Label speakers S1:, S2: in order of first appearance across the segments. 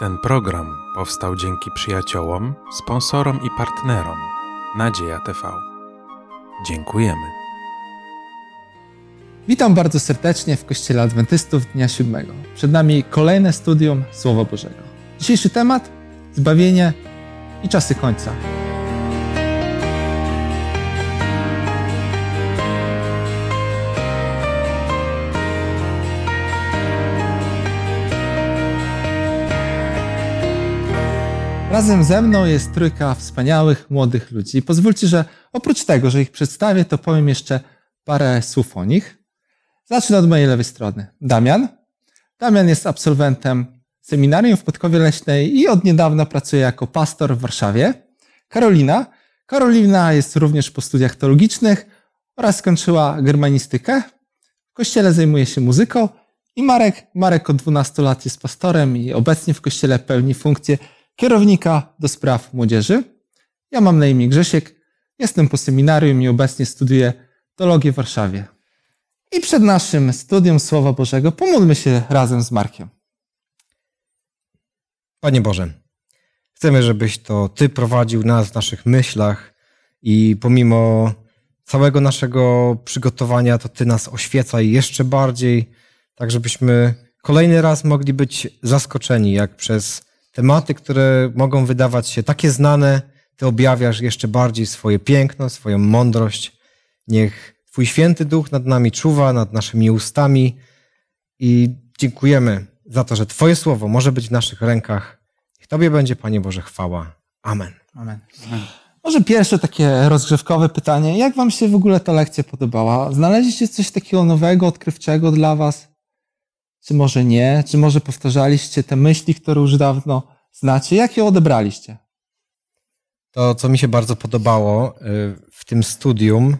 S1: Ten program powstał dzięki przyjaciołom, sponsorom i partnerom Nadzieja TV. Dziękujemy.
S2: Witam bardzo serdecznie w Kościele Adwentystów Dnia Siódmego. Przed nami kolejne studium Słowa Bożego. Dzisiejszy temat zbawienie i czasy końca. Razem ze mną jest trójka wspaniałych, młodych ludzi. Pozwólcie, że oprócz tego, że ich przedstawię, to powiem jeszcze parę słów o nich. Zacznę od mojej lewej strony. Damian. Damian jest absolwentem seminarium w Podkowie Leśnej i od niedawna pracuje jako pastor w Warszawie. Karolina. Karolina jest również po studiach teologicznych oraz skończyła germanistykę. W kościele zajmuje się muzyką. I Marek. Marek od 12 lat jest pastorem i obecnie w kościele pełni funkcję kierownika do spraw młodzieży. Ja mam na imię Grzesiek, jestem po seminarium i obecnie studiuję teologię w Warszawie. I przed naszym studium Słowa Bożego pomódlmy się razem z Markiem.
S3: Panie Boże, chcemy, żebyś to Ty prowadził nas w naszych myślach i pomimo całego naszego przygotowania, to Ty nas oświecaj jeszcze bardziej, tak żebyśmy kolejny raz mogli być zaskoczeni, jak przez tematy, które mogą wydawać się takie znane, Ty objawiasz jeszcze bardziej swoje piękno, swoją mądrość. Niech Twój święty duch nad nami czuwa, nad naszymi ustami i dziękujemy za to, że Twoje słowo może być w naszych rękach. Niech Tobie będzie, Panie Boże, chwała. Amen.
S2: Amen. Amen. Może pierwsze takie rozgrzewkowe pytanie. Jak Wam się w ogóle ta lekcja podobała? Znaleźliście coś takiego nowego, odkrywczego dla Was? Czy może nie? Czy może powtarzaliście te myśli, które już dawno znacie? Jak je odebraliście?
S3: To, co mi się bardzo podobało y, w tym studium,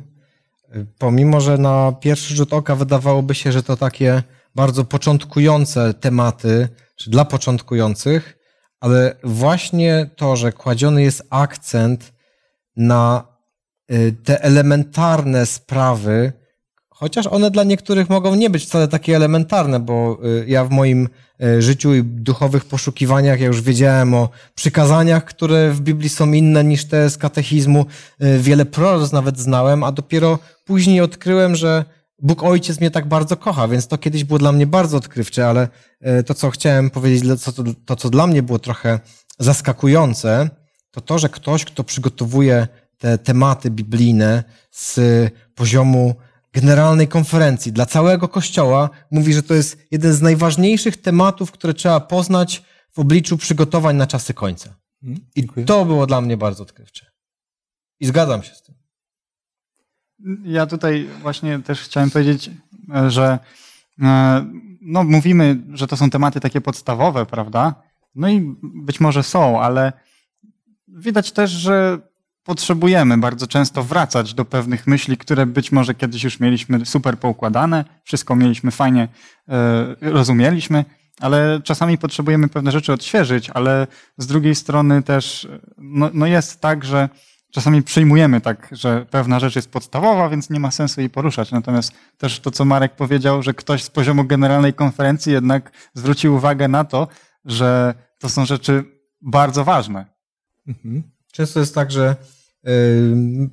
S3: y, pomimo, że na pierwszy rzut oka wydawałoby się, że to takie bardzo początkujące tematy, czy dla początkujących, ale właśnie to, że kładziony jest akcent na y, te elementarne sprawy, Chociaż one dla niektórych mogą nie być wcale takie elementarne, bo y, ja w moim y, życiu i duchowych poszukiwaniach ja już wiedziałem o przykazaniach, które w Biblii są inne niż te z katechizmu. Y, wiele proroc nawet znałem, a dopiero później odkryłem, że Bóg Ojciec mnie tak bardzo kocha, więc to kiedyś było dla mnie bardzo odkrywcze, ale to, co chciałem powiedzieć, to, to co dla mnie było trochę zaskakujące, to to, że ktoś, kto przygotowuje te tematy biblijne z poziomu generalnej konferencji dla całego Kościoła mówi, że to jest jeden z najważniejszych tematów, które trzeba poznać w obliczu przygotowań na czasy końca. Mhm, I to było dla mnie bardzo odkrywcze. I zgadzam się z tym.
S4: Ja tutaj właśnie też chciałem powiedzieć, że e, no, mówimy, że to są tematy takie podstawowe, prawda? No i być może są, ale widać też, że potrzebujemy bardzo często wracać do pewnych myśli, które być może kiedyś już mieliśmy super poukładane, wszystko mieliśmy fajnie, e, rozumieliśmy, ale czasami potrzebujemy pewne rzeczy odświeżyć, ale z drugiej strony też no, no jest tak, że czasami przyjmujemy tak, że pewna rzecz jest podstawowa, więc nie ma sensu jej poruszać. Natomiast też to, co Marek powiedział, że ktoś z poziomu generalnej konferencji jednak zwrócił uwagę na to, że to są rzeczy bardzo ważne.
S3: Mhm. Często jest tak, że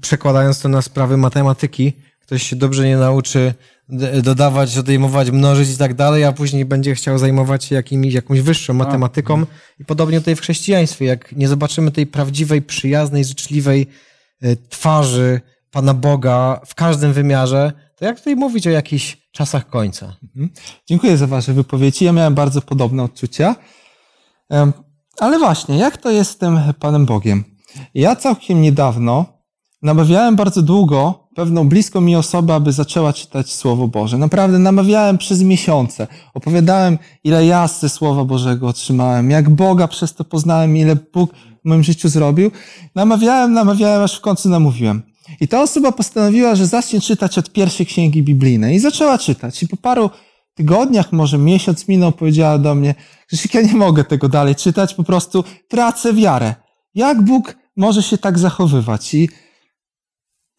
S3: przekładając to na sprawy matematyki, ktoś się dobrze nie nauczy dodawać, odejmować, mnożyć i tak dalej, a później będzie chciał zajmować się jakimiś, jakąś wyższą matematyką. I podobnie tutaj w chrześcijaństwie, jak nie zobaczymy tej prawdziwej, przyjaznej, życzliwej e, twarzy Pana Boga w każdym wymiarze, to jak tutaj mówić o jakichś czasach końca? Mhm.
S2: Dziękuję za Wasze wypowiedzi. Ja miałem bardzo podobne odczucia. Ale właśnie, jak to jest z tym Panem Bogiem? Ja całkiem niedawno namawiałem bardzo długo pewną bliską mi osobę, aby zaczęła czytać Słowo Boże. Naprawdę namawiałem przez miesiące. Opowiadałem, ile ja ze Słowa Bożego otrzymałem, jak Boga przez to poznałem, ile Bóg w moim życiu zrobił. Namawiałem, namawiałem, aż w końcu namówiłem. I ta osoba postanowiła, że zacznie czytać od pierwszej księgi biblijnej. I zaczęła czytać. I po paru tygodniach, może miesiąc minął, powiedziała do mnie, że ja nie mogę tego dalej czytać, po prostu tracę wiarę. Jak Bóg może się tak zachowywać? I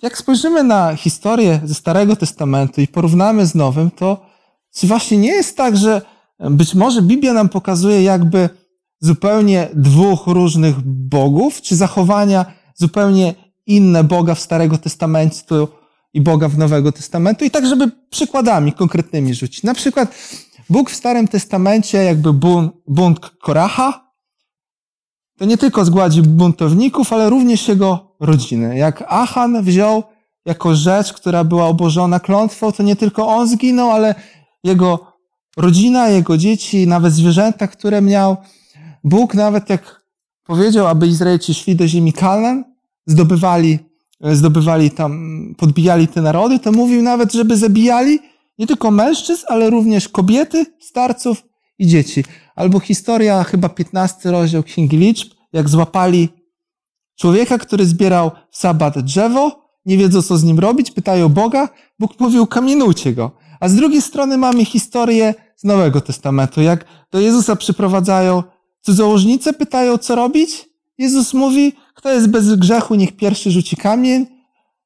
S2: jak spojrzymy na historię ze Starego Testamentu i porównamy z Nowym, to czy właśnie nie jest tak, że być może Biblia nam pokazuje jakby zupełnie dwóch różnych bogów, czy zachowania zupełnie inne Boga w Starego Testamentu i Boga w Nowego Testamentu i tak, żeby przykładami konkretnymi rzucić. Na przykład Bóg w Starym Testamencie jakby bunt, bunt Koracha, to nie tylko zgładzi buntowników, ale również jego rodziny. Jak Achan wziął jako rzecz, która była obożona klątwą, to nie tylko on zginął, ale jego rodzina, jego dzieci, nawet zwierzęta, które miał. Bóg nawet jak powiedział, aby Izraelici szli do ziemi Kanaan, zdobywali, zdobywali tam, podbijali te narody, to mówił nawet, żeby zabijali nie tylko mężczyzn, ale również kobiety, starców i dzieci. Albo historia, chyba 15 rozdział Księgi Liczb, jak złapali człowieka, który zbierał w sabat drzewo, nie wiedzą co z nim robić, pytają Boga, Bóg mówił kamienujcie go. A z drugiej strony mamy historię z Nowego Testamentu, jak do Jezusa przyprowadzają cudzołożnice, pytają co robić. Jezus mówi, kto jest bez grzechu, niech pierwszy rzuci kamień.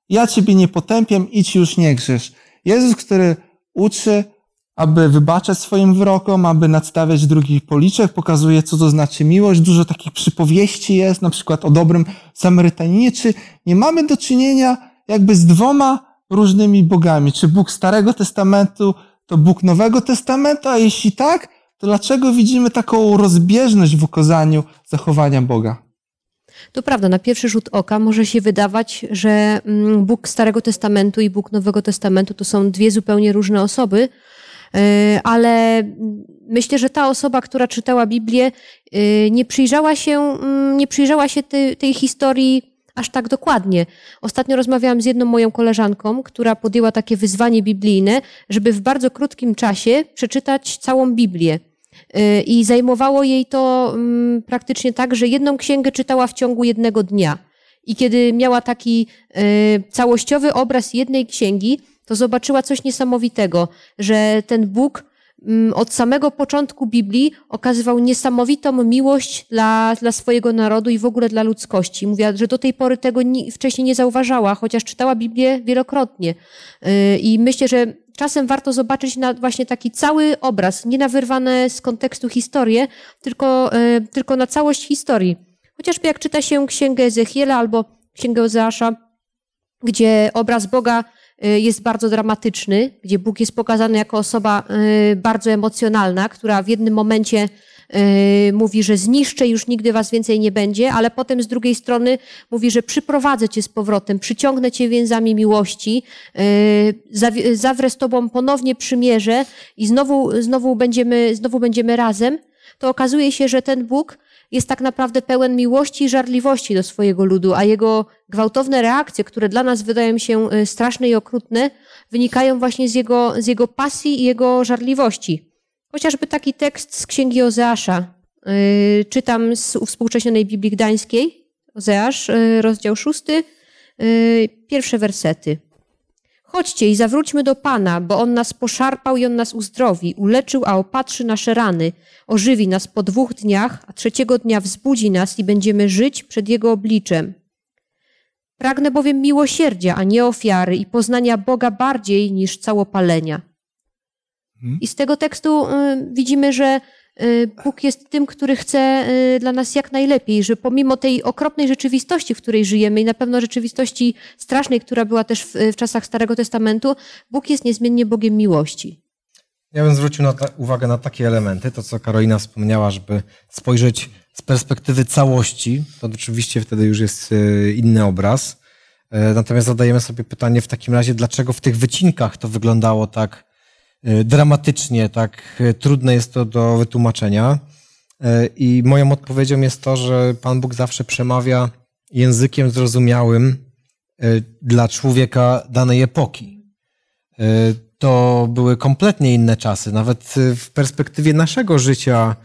S2: Ja ciebie nie potępiam, idź już nie grzesz. Jezus, który uczy, aby wybaczać swoim wrokom, aby nadstawiać drugich policzek, pokazuje, co to znaczy miłość. Dużo takich przypowieści jest, na przykład o dobrym Samarytaninie. Czy nie mamy do czynienia jakby z dwoma różnymi bogami? Czy Bóg Starego Testamentu to Bóg Nowego Testamentu? A jeśli tak, to dlaczego widzimy taką rozbieżność w ukazaniu zachowania Boga?
S5: To prawda, na pierwszy rzut oka może się wydawać, że mm, Bóg Starego Testamentu i Bóg Nowego Testamentu to są dwie zupełnie różne osoby, ale myślę, że ta osoba, która czytała Biblię, e, nie przyjrzała się, mm, nie przyjrzała się tej, tej historii aż tak dokładnie. Ostatnio rozmawiałam z jedną moją koleżanką, która podjęła takie wyzwanie biblijne, żeby w bardzo krótkim czasie przeczytać całą Biblię. Y, I zajmowało jej to mm, praktycznie tak, że jedną księgę czytała w ciągu jednego dnia. I kiedy miała taki y, całościowy obraz jednej księgi, to zobaczyła coś niesamowitego, że ten Bóg mm, od samego początku Biblii okazywał niesamowitą miłość dla, dla swojego narodu i w ogóle dla ludzkości. Mówiła, że do tej pory tego wcześniej nie zauważała, chociaż czytała Biblię wielokrotnie. Y, I myślę, że czasem warto zobaczyć na właśnie taki cały obraz, nie na wyrwane z kontekstu historię, tylko, e, tylko na całość historii. Chociażby jak czyta się księgę Ezechiela albo księgę Ozeasza, gdzie obraz Boga jest bardzo dramatyczny, gdzie Bóg jest pokazany jako osoba e, bardzo emocjonalna, która w jednym momencie Yy, mówi, że zniszczę, już nigdy was więcej nie będzie, ale potem z drugiej strony mówi, że przyprowadzę cię z powrotem, przyciągnę cię więzami miłości, zawrę z tobą ponownie przymierze i znowu, znowu, będziemy, znowu będziemy razem, to okazuje się, że ten Bóg jest tak naprawdę pełen miłości i żarliwości do swojego ludu, a jego gwałtowne reakcje, które dla nas wydają się yy, straszne i okrutne, wynikają właśnie z jego, z jego pasji i jego żarliwości. Chociażby taki tekst z księgi Ozeasza. Yy, czytam z współcześnionej Biblii Gdańskiej. Ozeasz, yy, rozdział szósty, yy, pierwsze wersety. Chodźcie i zawróćmy do Pana, bo On nas poszarpał i On nas uzdrowi, uleczył, a opatrzy nasze rany, ożywi nas po dwóch dniach, a trzeciego dnia wzbudzi nas i będziemy żyć przed Jego obliczem. Pragnę bowiem miłosierdzia, a nie ofiary i poznania Boga bardziej niż całopalenia. Mhm. I z tego tekstu y, widzimy, że Bóg jest tym, który chce y, dla nas jak najlepiej, że pomimo tej okropnej rzeczywistości, w której żyjemy i na pewno rzeczywistości strasznej, która była też w, w czasach Starego Testamentu, Bóg jest niezmiennie Bogiem miłości.
S3: Ja bym zwrócił na ta, uwagę na takie elementy, to co Karolina wspomniała, żeby spojrzeć z perspektywy całości, to oczywiście wtedy już jest inny obraz. E, natomiast zadajemy sobie pytanie w takim razie, dlaczego w tych wycinkach to wyglądało tak dramatycznie, tak e, trudne jest to do wytłumaczenia. E, I moją odpowiedzią jest to, że Pan Bóg zawsze przemawia językiem zrozumiałym dla człowieka danej epoki. To były kompletnie inne czasy, nawet w perspektywie naszego życia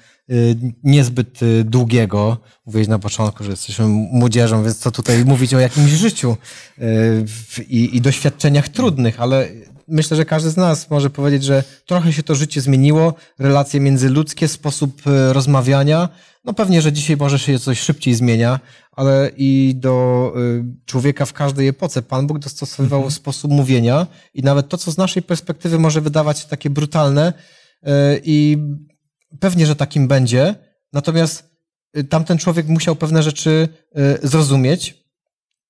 S3: niezbyt długiego. Mówiłeś na początku, że jesteśmy młodzieżą, więc co tutaj mówić o jakimś życiu i, i doświadczeniach trudnych, ale myślę, że każdy z nas może powiedzieć, że trochę się to życie zmieniło, relacje międzyludzkie, sposób e, rozmawiania. No pewnie, że dzisiaj może się coś szybciej zmienia, ale i do e, człowieka w każdej epoce Pan Bóg dostosowywał mhm. sposób mówienia i nawet to, co z naszej perspektywy może wydawać się takie brutalne e, i pewnie, że takim będzie, natomiast tamten człowiek musiał pewne rzeczy zrozumieć,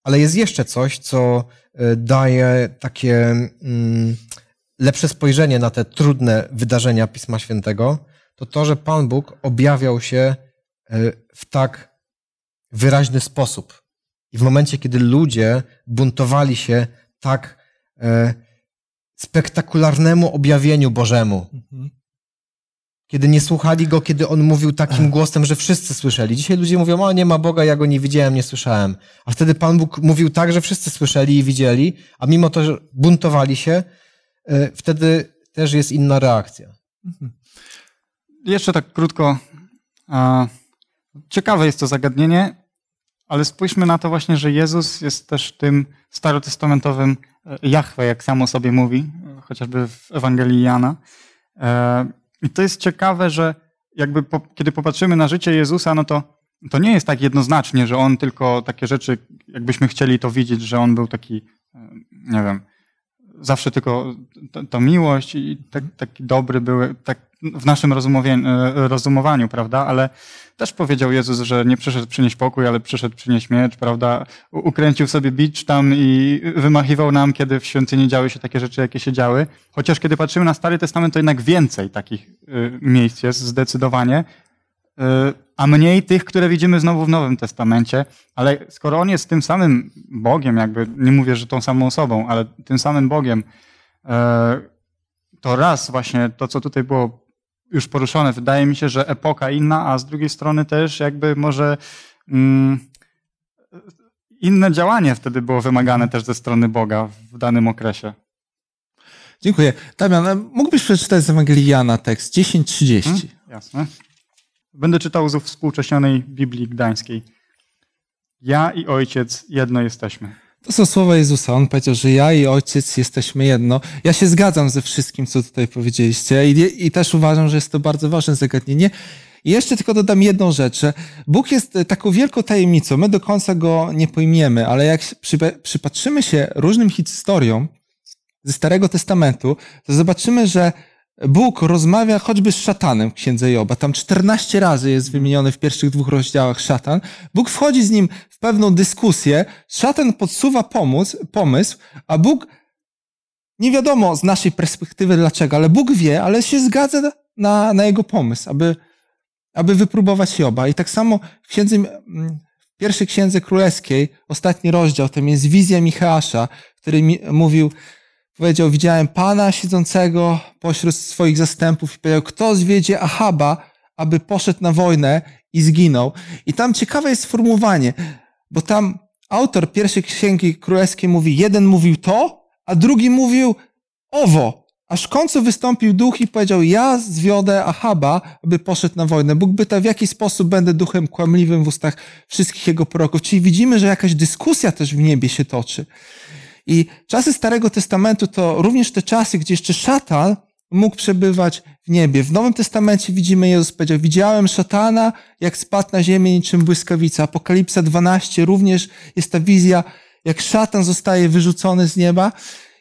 S3: ale jest jeszcze coś, co y, daje takie mm, lepsze spojrzenie na te trudne wydarzenia Pisma Świętego, to to, że Pan Bóg objawiał się w tak wyraźny sposób. I w momencie, kiedy ludzie buntowali się tak spektakularnemu objawieniu Bożemu, mhm kiedy nie słuchali go, kiedy on mówił takim głosem, że wszyscy słyszeli. Dzisiaj ludzie mówią, o nie ma Boga, ja go nie widziałem, nie słyszałem. A wtedy Pan Bóg mówił tak, że wszyscy słyszeli i widzieli, a mimo to, że buntowali się, e, wtedy też jest inna reakcja. Mhm.
S4: Jeszcze tak krótko. Ciekawe jest to zagadnienie, ale spójrzmy na to właśnie, że Jezus jest też tym starotestamentowym e, Jahwe, jak samo sobie mówi, chociażby w Ewangelii Jana. I to jest ciekawe, że jakby po, kiedy popatrzymy na życie Jezusa, no to, to nie jest tak jednoznacznie, że on tylko takie rzeczy, jakbyśmy chcieli to widzieć, że on był taki, e, nie wiem, zawsze tylko to, miłość i tak, taki dobry był, tak w naszym e, rozumowaniu, prawda? Ale też powiedział Jezus, że nie przyszedł przynieść pokój, ale przyszedł przynieść miecz, prawda? Ukręcił sobie bicz tam i wymachiwał nam, kiedy w świątyni działy się takie rzeczy, jakie się działy. Chociaż kiedy patrzymy na Stary Testament, to jednak więcej takich y, miejsc jest zdecydowanie, y, a mniej tych, które widzimy znowu w Nowym Testamencie. Ale skoro On jest tym samym Bogiem, jakby nie mówię, że tą samą osobą, ale tym samym Bogiem, to raz właśnie to, co tutaj było już poruszone. Wydaje mi się, że epoka inna, a z drugiej strony też jakby może mm, inne działanie wtedy było wymagane też ze strony Boga w danym okresie.
S2: Dziękuję. Damian, mógłbyś przeczytać z Ewangelii Jana tekst 10.30? Hmm?
S4: Jasne. Będę czytał z współcześnionej Biblii Gdańskiej. Ja i Ojciec jedno jesteśmy.
S2: To są słowa Jezusa. On powiedział, że ja i Ojciec jesteśmy jedno. Ja się zgadzam ze wszystkim, co tutaj powiedzieliście i, i też uważam, że jest to bardzo ważne zagadnienie. I jeszcze tylko dodam jedną rzecz, że Bóg jest taką wielką tajemnicą. My do końca go nie pojmiemy, ale jak przypatrzymy się różnym historiom ze Starego Testamentu, to zobaczymy, że Bóg rozmawia choćby z szatanem w księdze Joba. Tam 14 razy jest wymieniony w pierwszych dwóch rozdziałach szatan. Bóg wchodzi z nim w pewną dyskusję. Szatan podsuwa pomysł, pomysł, a Bóg nie wiadomo z naszej perspektywy dlaczego, ale Bóg wie, ale się zgadza na, na jego pomysł, aby, aby wypróbować Joba. I tak samo w księdze, w pierwszej księdze królewskiej, ostatni rozdział, tam jest wizja Micheasza, który mi, mówił, powiedział, widziałem Pana siedzącego pośród swoich zastępów i powiedział, kto zwiedzie Ahaba, aby poszedł na wojnę i zginął. I tam ciekawe jest sformułowanie, bo tam autor pierwszej księgi królewskiej mówi, jeden mówił to, a drugi mówił owo. Aż w końcu wystąpił duch i powiedział, ja zwiodę Ahaba, aby poszedł na wojnę. Bóg pyta, w jaki sposób będę duchem kłamliwym w ustach wszystkich jego proroków. Czyli widzimy, że jakaś dyskusja też w niebie się toczy. I czasy Starego Testamentu to również te czasy, gdzie jeszcze szatan mógł przebywać w niebie. W Nowym Testamencie widzimy, Jezus powiedział, widziałem szatana, jak spadł na ziemię niczym błyskawica. Apokalipsa 12 również jest ta wizja, jak szatan zostaje wyrzucony z nieba.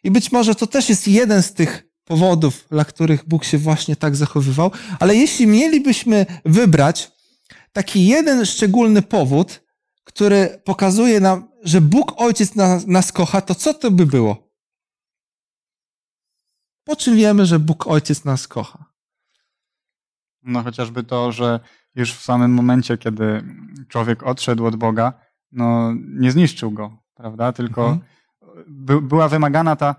S2: I być może to też jest jeden z tych powodów, dla których Bóg się właśnie tak zachowywał. Ale jeśli mielibyśmy wybrać taki jeden szczególny powód, który pokazuje nam, że Bóg Ojciec nas, nas kocha, to co to by było? Po czym wiemy, że Bóg Ojciec nas kocha?
S4: No chociażby to, że już w samym momencie, kiedy człowiek odszedł od Boga, no nie zniszczył go, prawda? Tylko mhm. by, była wymagana ta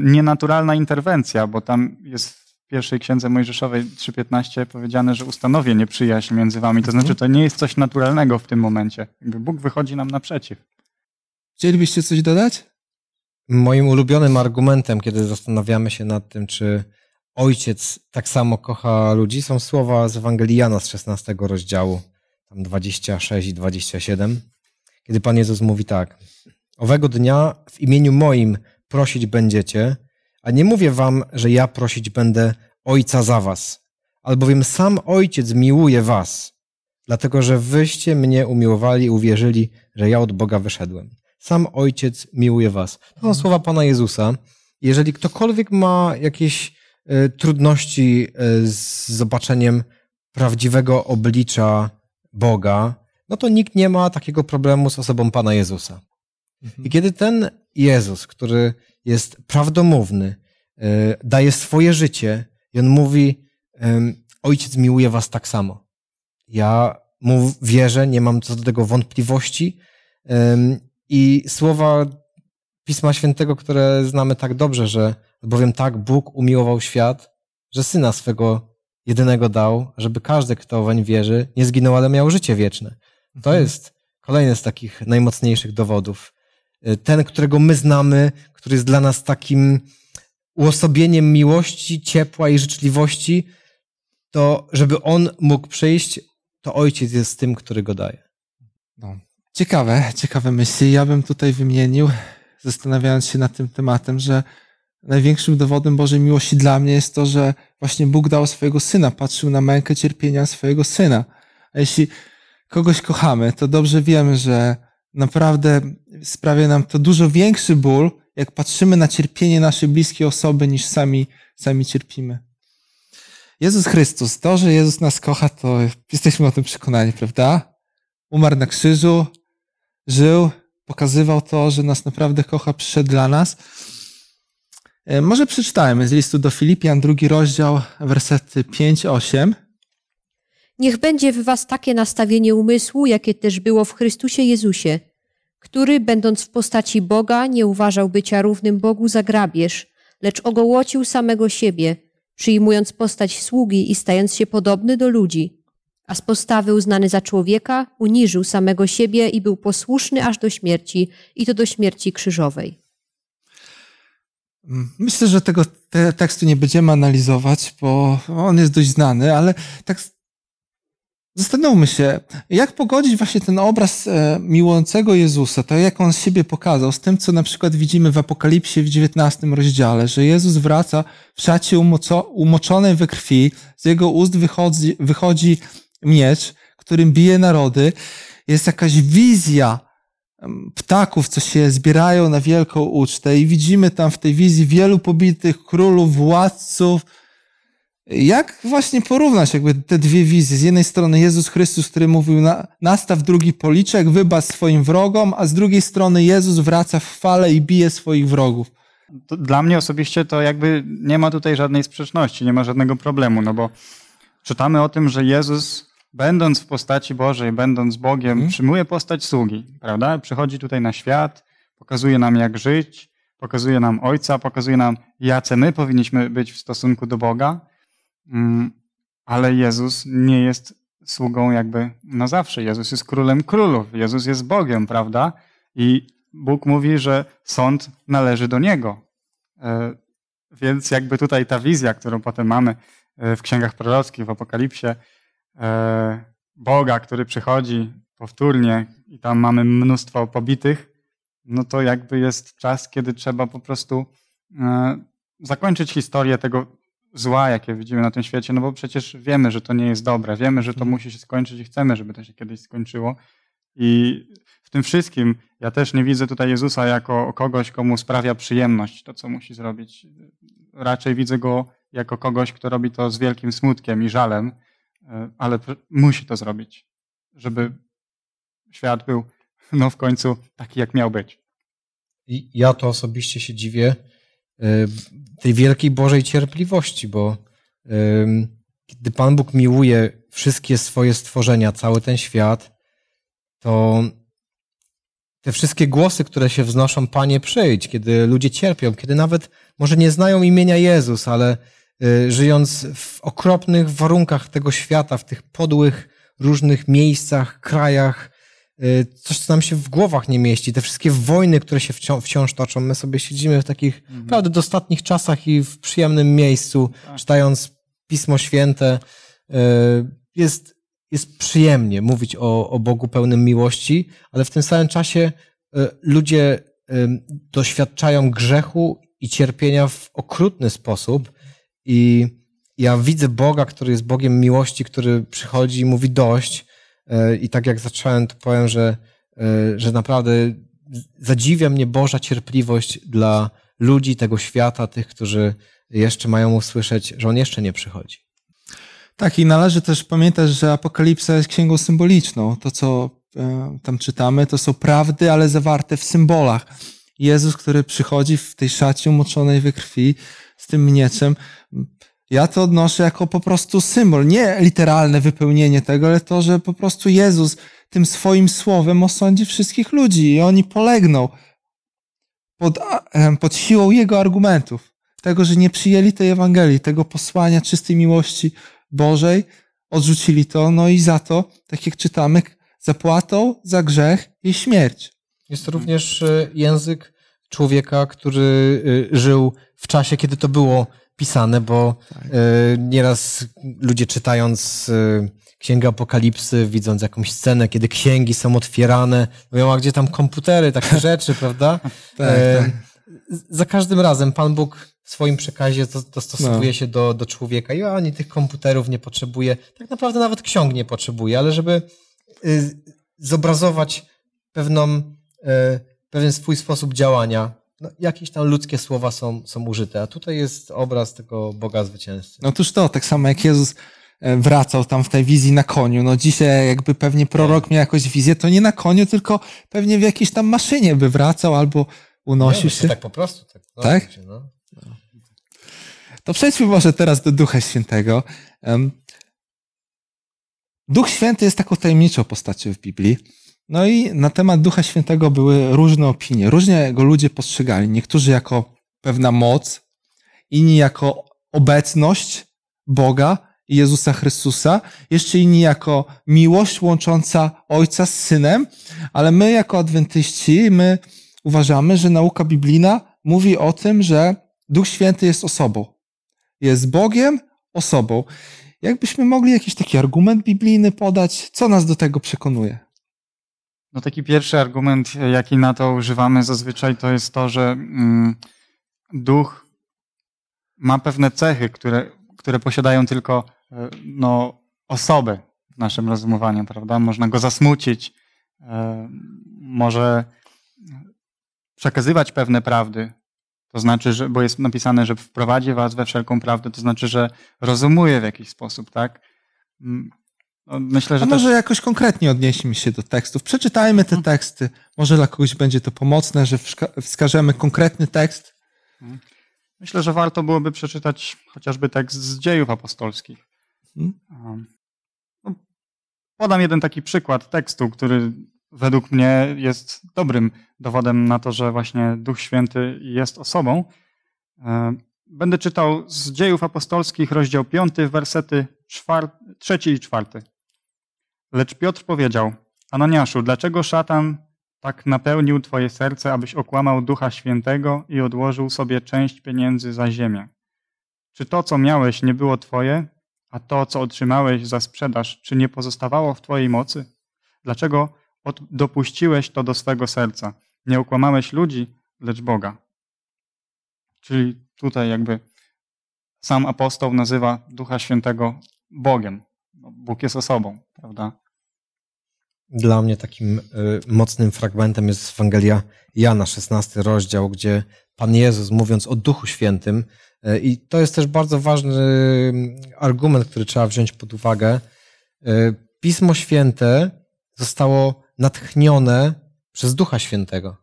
S4: nienaturalna interwencja, bo tam jest pierwszej księdze Mojżeszowej 3.15 powiedziane, że ustanowię nieprzyjaźń między wami. To znaczy, to nie jest coś naturalnego w tym momencie. Bóg wychodzi nam naprzeciw.
S2: Chcielibyście coś dodać?
S3: Moim ulubionym argumentem, kiedy zastanawiamy się nad tym, czy ojciec tak samo kocha ludzi, są słowa z Ewangelii Jana z 16 rozdziału, tam 26 i 27, kiedy Pan Jezus mówi tak. Owego dnia w imieniu moim prosić będziecie, a nie mówię wam, że ja prosić będę Ojca za was, albowiem sam Ojciec miłuje was, dlatego że wyście mnie umiłowali i uwierzyli, że ja od Boga wyszedłem. Sam Ojciec miłuje was. To są słowa Pana Jezusa. Jeżeli ktokolwiek ma jakieś y, trudności y, z zobaczeniem prawdziwego oblicza Boga, no to nikt nie ma takiego problemu z osobą Pana Jezusa. I kiedy ten Jezus, który jest prawdomówny, e, daje swoje życie i on mówi, Ojciec miłuje was tak samo. Ja mu wierzę, nie mam co do tego wątpliwości i słowa Pisma Świętego, które znamy tak dobrze, że bowiem tak Bóg umiłował świat, że Syna swego jedynego dał, żeby każdy, kto weń wierzy, nie zginął, ale miał życie wieczne. To
S2: Mhm.
S3: jest kolejny z takich najmocniejszych dowodów. Y, Ten, którego my znamy, który jest dla nas takim uosobieniem miłości, ciepła i życzliwości, to żeby on mógł przyjść, to ojciec jest tym, który go daje.
S2: No. Ciekawe, ciekawe myśli. Ja bym tutaj wymienił, zastanawiając się nad tym tematem, że największym dowodem Bożej miłości dla mnie jest to, że właśnie Bóg dał swojego syna, patrzył na mękę cierpienia swojego syna. A jeśli kogoś kochamy, to dobrze wiemy, że naprawdę sprawia nam to dużo większy ból, jak patrzymy na cierpienie naszej bliskiej osoby, niż sami, sami cierpimy. Jezus Chrystus, to, że Jezus nas kocha, to jesteśmy o tym przekonani, prawda? Umarł na krzyżu, żył, pokazywał to, że nas naprawdę kocha, przyszedł dla nas. E, Może przeczytajmy z listu do Filipian, drugi rozdział, wersety 5-8.
S5: Niech będzie w was takie nastawienie umysłu, jakie też było w Chrystusie Jezusie, który, będąc w postaci Boga, nie uważał bycia równym Bogu za grabież, lecz ogołocił samego siebie, przyjmując postać sługi i stając się podobny do ludzi. A z postawy uznany za człowieka, uniżył samego siebie i był posłuszny aż do śmierci, i to do śmierci krzyżowej.
S2: Myślę, że tego te tekstu nie będziemy analizować, bo on jest dość znany, ale tak zastanówmy się, jak pogodzić właśnie ten obraz e, miłującego Jezusa, to jak on siebie pokazał, z tym, co na przykład widzimy w Apokalipsie w 19 rozdziale, że Jezus wraca w szacie umoczonej we krwi, z jego ust wychodzi, wychodzi miecz, którym bije narody. Jest jakaś wizja ptaków, co się zbierają na wielką ucztę i widzimy tam w tej wizji wielu pobitych królów, władców. Jak właśnie porównać jakby te dwie wizje? Z jednej strony Jezus Chrystus, który mówił na, nastaw drugi policzek, wybacz swoim wrogom, a z drugiej strony Jezus wraca w fale i bije swoich wrogów.
S4: Dla mnie osobiście to jakby nie ma tutaj żadnej sprzeczności, nie ma żadnego problemu, no bo czytamy o tym, że Jezus, będąc w postaci Bożej, będąc Bogiem,
S2: Mhm.
S4: przyjmuje postać sługi, prawda? Przychodzi tutaj na świat, pokazuje nam jak żyć, pokazuje nam Ojca, pokazuje nam jacy my powinniśmy być w stosunku do Boga, Mm, ale Jezus nie jest sługą jakby na zawsze. Jezus jest królem królów, Jezus jest Bogiem, prawda? I Bóg mówi, że sąd należy do Niego. E, Więc jakby tutaj ta wizja, którą potem mamy e, w księgach prorockich, w Apokalipsie, Boga, który przychodzi powtórnie i tam mamy mnóstwo pobitych, no to jakby jest czas, kiedy trzeba po prostu e, zakończyć historię tego zła, jakie widzimy na tym świecie, no bo przecież wiemy, że to nie jest dobre, wiemy, że to musi się skończyć i chcemy, żeby to się kiedyś skończyło. I w tym wszystkim ja też nie widzę tutaj Jezusa jako kogoś, komu sprawia przyjemność to, co musi zrobić. Raczej widzę go jako kogoś, kto robi to z wielkim smutkiem i żalem, e, ale pr- musi to zrobić, żeby świat był no w końcu taki, jak miał być.
S3: I ja to osobiście się dziwię y, tej wielkiej Bożej cierpliwości, bo kiedy Pan Bóg miłuje wszystkie swoje stworzenia, cały ten świat, to te wszystkie głosy, które się wznoszą, Panie, przyjdź, kiedy ludzie cierpią, kiedy nawet może nie znają imienia Jezus, ale żyjąc w okropnych warunkach tego świata, w tych podłych różnych miejscach, krajach, y, coś, co nam się w głowach nie mieści, te wszystkie wojny, które się wciąż, wciąż toczą. My sobie siedzimy w takich naprawdę dostatnich czasach i w przyjemnym miejscu,
S4: Tak.
S3: czytając Pismo Święte. Y, Jest, jest przyjemnie mówić o, o Bogu pełnym miłości, ale w tym samym czasie y, ludzie y, doświadczają grzechu i cierpienia w okrutny sposób i ja widzę Boga, który jest Bogiem miłości, który przychodzi i mówi dość. E, I tak jak zacząłem, to powiem, że, e, że naprawdę zadziwia mnie Boża cierpliwość dla ludzi tego świata, tych, którzy jeszcze mają usłyszeć, że On jeszcze nie przychodzi.
S2: Tak, i należy też pamiętać, że Apokalipsa jest księgą symboliczną. To, co e, tam czytamy, to są prawdy, ale zawarte w symbolach. Jezus, który przychodzi w tej szacie umoczonej we krwi z tym mieczem, ja to odnoszę jako po prostu symbol, nie literalne wypełnienie tego, ale to, że po prostu Jezus tym swoim słowem osądzi wszystkich ludzi i oni polegną pod, pod siłą Jego argumentów. Tego, że nie przyjęli tej Ewangelii, tego posłania czystej miłości Bożej, odrzucili to, no i za to, tak jak czytamy, zapłatą za grzech i śmierć.
S3: Jest to również e, język człowieka, który e, żył w czasie, kiedy to było pisane, bo tak. nieraz ludzie czytając Księgę Apokalipsy, widząc jakąś scenę, kiedy księgi są otwierane, mówią, a gdzie tam komputery, takie rzeczy, prawda? tak, tak. Za każdym razem Pan Bóg w swoim przekazie dostosowuje no. się do, do człowieka i ani tych komputerów nie potrzebuje, tak naprawdę nawet ksiąg nie potrzebuje, ale żeby y, zobrazować pewną, y, pewien swój sposób działania, no, jakieś tam ludzkie słowa są, są użyte, a tutaj jest obraz tego Boga zwycięzcy.
S2: No toż to, tak samo jak Jezus e, wracał tam w tej wizji na koniu. No dzisiaj jakby pewnie prorok miał jakąś wizję, to nie na koniu, tylko pewnie w jakiejś tam maszynie by wracał albo unosił nie, się.
S3: Tak po prostu. Tak?
S2: No, tak? Się, no. To przejdźmy może teraz do Ducha Świętego. Duch Święty jest taką tajemniczą postacią w Biblii. No i na temat Ducha Świętego były różne opinie. Różnie go ludzie postrzegali. Niektórzy jako pewna moc, inni jako obecność Boga i Jezusa Chrystusa, jeszcze inni jako miłość łącząca Ojca z Synem, ale my jako adwentyści, my uważamy, że nauka biblijna mówi o tym, że Duch Święty jest osobą. Jest Bogiem, osobą. Jakbyśmy mogli jakiś taki argument biblijny podać, co nas do tego przekonuje?
S4: No taki pierwszy argument, jaki na to używamy zazwyczaj, to jest to, że mm, duch ma pewne cechy, które, które posiadają tylko e, no, osoby w naszym rozumowaniu, prawda? Można go zasmucić, e, może przekazywać pewne prawdy. To znaczy, że, bo jest napisane, że wprowadzi was we wszelką prawdę, to znaczy, że rozumuje w jakiś sposób, tak?
S2: No, myślę, że A może też... jakoś konkretnie odnieśmy się do tekstów. Przeczytajmy te mhm. teksty. Może dla kogoś będzie to pomocne, że wskażemy konkretny tekst. Mhm.
S4: Myślę, że warto byłoby przeczytać chociażby tekst z dziejów apostolskich. Hmm? No, podam jeden taki przykład tekstu, który według mnie jest dobrym dowodem na to, że właśnie Duch Święty jest osobą. E, będę czytał z dziejów apostolskich, rozdział 5, wersety 3 i 4. Lecz Piotr powiedział, Ananiaszu, dlaczego szatan tak napełnił twoje serce, abyś okłamał Ducha Świętego i odłożył sobie część pieniędzy za ziemię? Czy to, co miałeś, nie było twoje, a to, co otrzymałeś za sprzedaż, czy nie pozostawało w twojej mocy? Dlaczego dopuściłeś to do swego serca? Nie okłamałeś ludzi, lecz Boga. Czyli tutaj jakby sam apostoł nazywa Ducha Świętego Bogiem. Bóg jest osobą, prawda?
S3: Dla mnie takim y, mocnym fragmentem jest Ewangelia Jana, 16 rozdział, gdzie Pan Jezus, mówiąc o Duchu Świętym, y, i to jest też bardzo ważny y, argument, który trzeba wziąć pod uwagę. Pismo Święte zostało natchnione przez Ducha Świętego.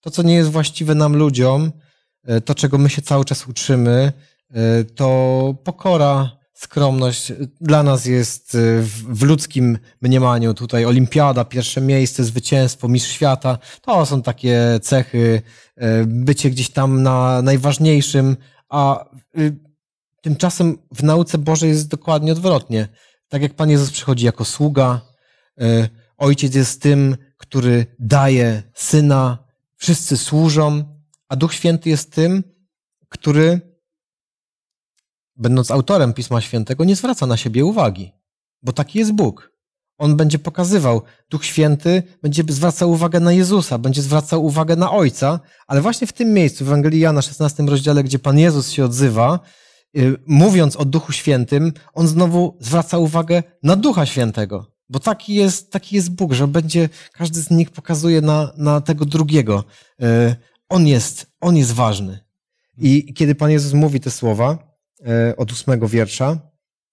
S3: To, co nie jest właściwe nam ludziom, to, czego my się cały czas uczymy, to pokora, skromność dla nas jest y, w ludzkim mniemaniu tutaj olimpiada, pierwsze miejsce, zwycięstwo, mistrz świata. To są takie cechy, y, bycie gdzieś tam na najważniejszym, a y, tymczasem w nauce Bożej jest dokładnie odwrotnie. Tak jak Pan Jezus przychodzi jako sługa, Ojciec jest tym, który daje Syna, wszyscy służą, a Duch Święty jest tym, który będąc autorem Pisma Świętego, nie zwraca na siebie uwagi, bo taki jest Bóg. On będzie pokazywał, Duch Święty będzie zwracał uwagę na Jezusa, będzie zwracał uwagę na Ojca, ale właśnie w tym miejscu, w Ewangelii Jana 16 rozdziale, gdzie Pan Jezus się odzywa, yy, mówiąc o Duchu Świętym, On znowu zwraca uwagę na Ducha Świętego. Bo taki jest, taki jest Bóg, że będzie, każdy z nich pokazuje na, na tego drugiego. Yy, on jest, on jest ważny. I kiedy Pan Jezus mówi te słowa, od ósmego wiersza.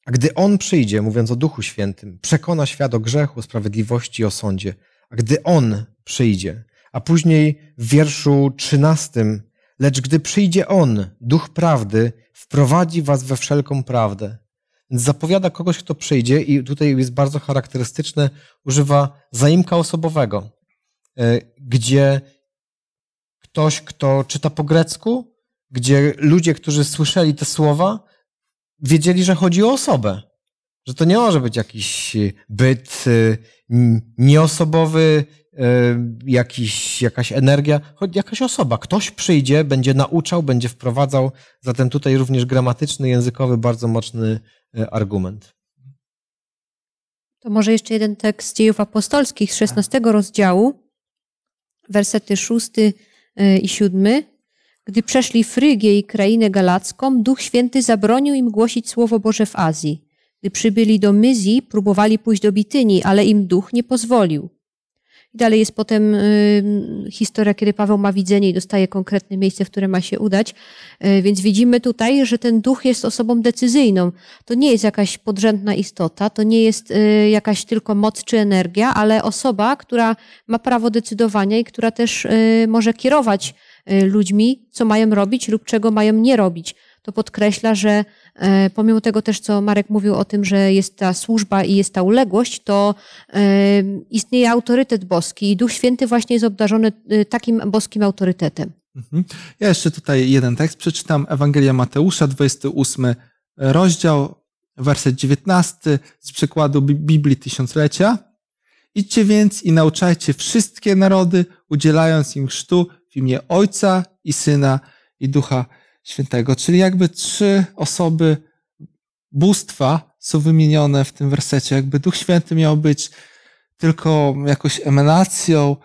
S3: A gdy On przyjdzie, mówiąc o Duchu Świętym, przekona świat o grzechu, sprawiedliwości i o sądzie. A gdy On przyjdzie, a później w wierszu trzynastym, lecz gdy przyjdzie On, Duch Prawdy, wprowadzi was we wszelką prawdę. Więc zapowiada kogoś, kto przyjdzie i tutaj jest bardzo charakterystyczne, używa zaimka osobowego, e, gdzie ktoś, kto czyta po grecku, gdzie ludzie, którzy słyszeli te słowa, wiedzieli, że chodzi o osobę. Że to nie może być jakiś byt e, nieosobowy, e, jakiś, jakaś energia, choć jakaś osoba. Ktoś przyjdzie, będzie nauczał, będzie wprowadzał. Zatem tutaj również gramatyczny, językowy, bardzo mocny argument.
S5: To może jeszcze jeden tekst dziejów apostolskich z 16 rozdziału, wersety 6 e, i 7. Gdy przeszli Frygię i krainę galacką, Duch Święty zabronił im głosić Słowo Boże w Azji. Gdy przybyli do Myzji, próbowali pójść do Bityni, ale im Duch nie pozwolił. I dalej jest potem y, historia, kiedy Paweł ma widzenie i dostaje konkretne miejsce, w które ma się udać. Y, więc widzimy tutaj, że ten duch jest osobą decyzyjną. To nie jest jakaś podrzędna istota, to nie jest y, jakaś tylko moc czy energia, ale osoba, która ma prawo decydowania i która też może kierować ludźmi, co mają robić lub czego mają nie robić to podkreśla, że e, pomimo tego też, co Marek mówił o tym, że jest ta służba i jest ta uległość, to e, istnieje autorytet boski i Duch Święty właśnie jest obdarzony e, takim boskim autorytetem.
S2: Mhm. Ja jeszcze tutaj jeden tekst przeczytam. Ewangelia Mateusza, 28 rozdział, werset 19 z przykładu Biblii Tysiąclecia. Idźcie więc i nauczajcie wszystkie narody, udzielając im chrztu w imię Ojca i Syna i Ducha Świętego. Czyli jakby trzy osoby bóstwa są wymienione w tym wersecie. Jakby Duch Święty miał być tylko jakąś emanacją,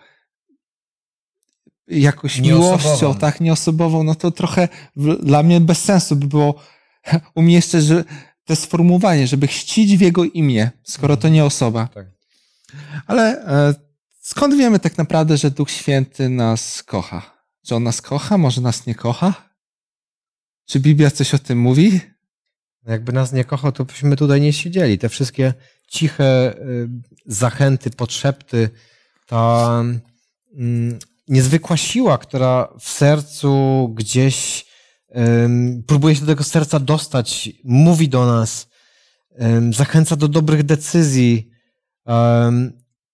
S2: jakąś miłością, tak, nieosobową, no to trochę dla mnie bez sensu by było umieszczać że to sformułowanie, żeby chcić w Jego imię, skoro to nie osoba. Tak. Ale e, skąd wiemy tak naprawdę, że Duch Święty nas kocha? Że On nas kocha, może nas nie kocha? Czy Biblia coś o tym mówi?
S3: Jakby nas nie kochał, to byśmy tutaj nie siedzieli. Te wszystkie ciche y, zachęty, podszepty, ta mm, niezwykła siła, która w sercu gdzieś próbuje się do tego serca dostać, mówi do nas, zachęca do dobrych decyzji.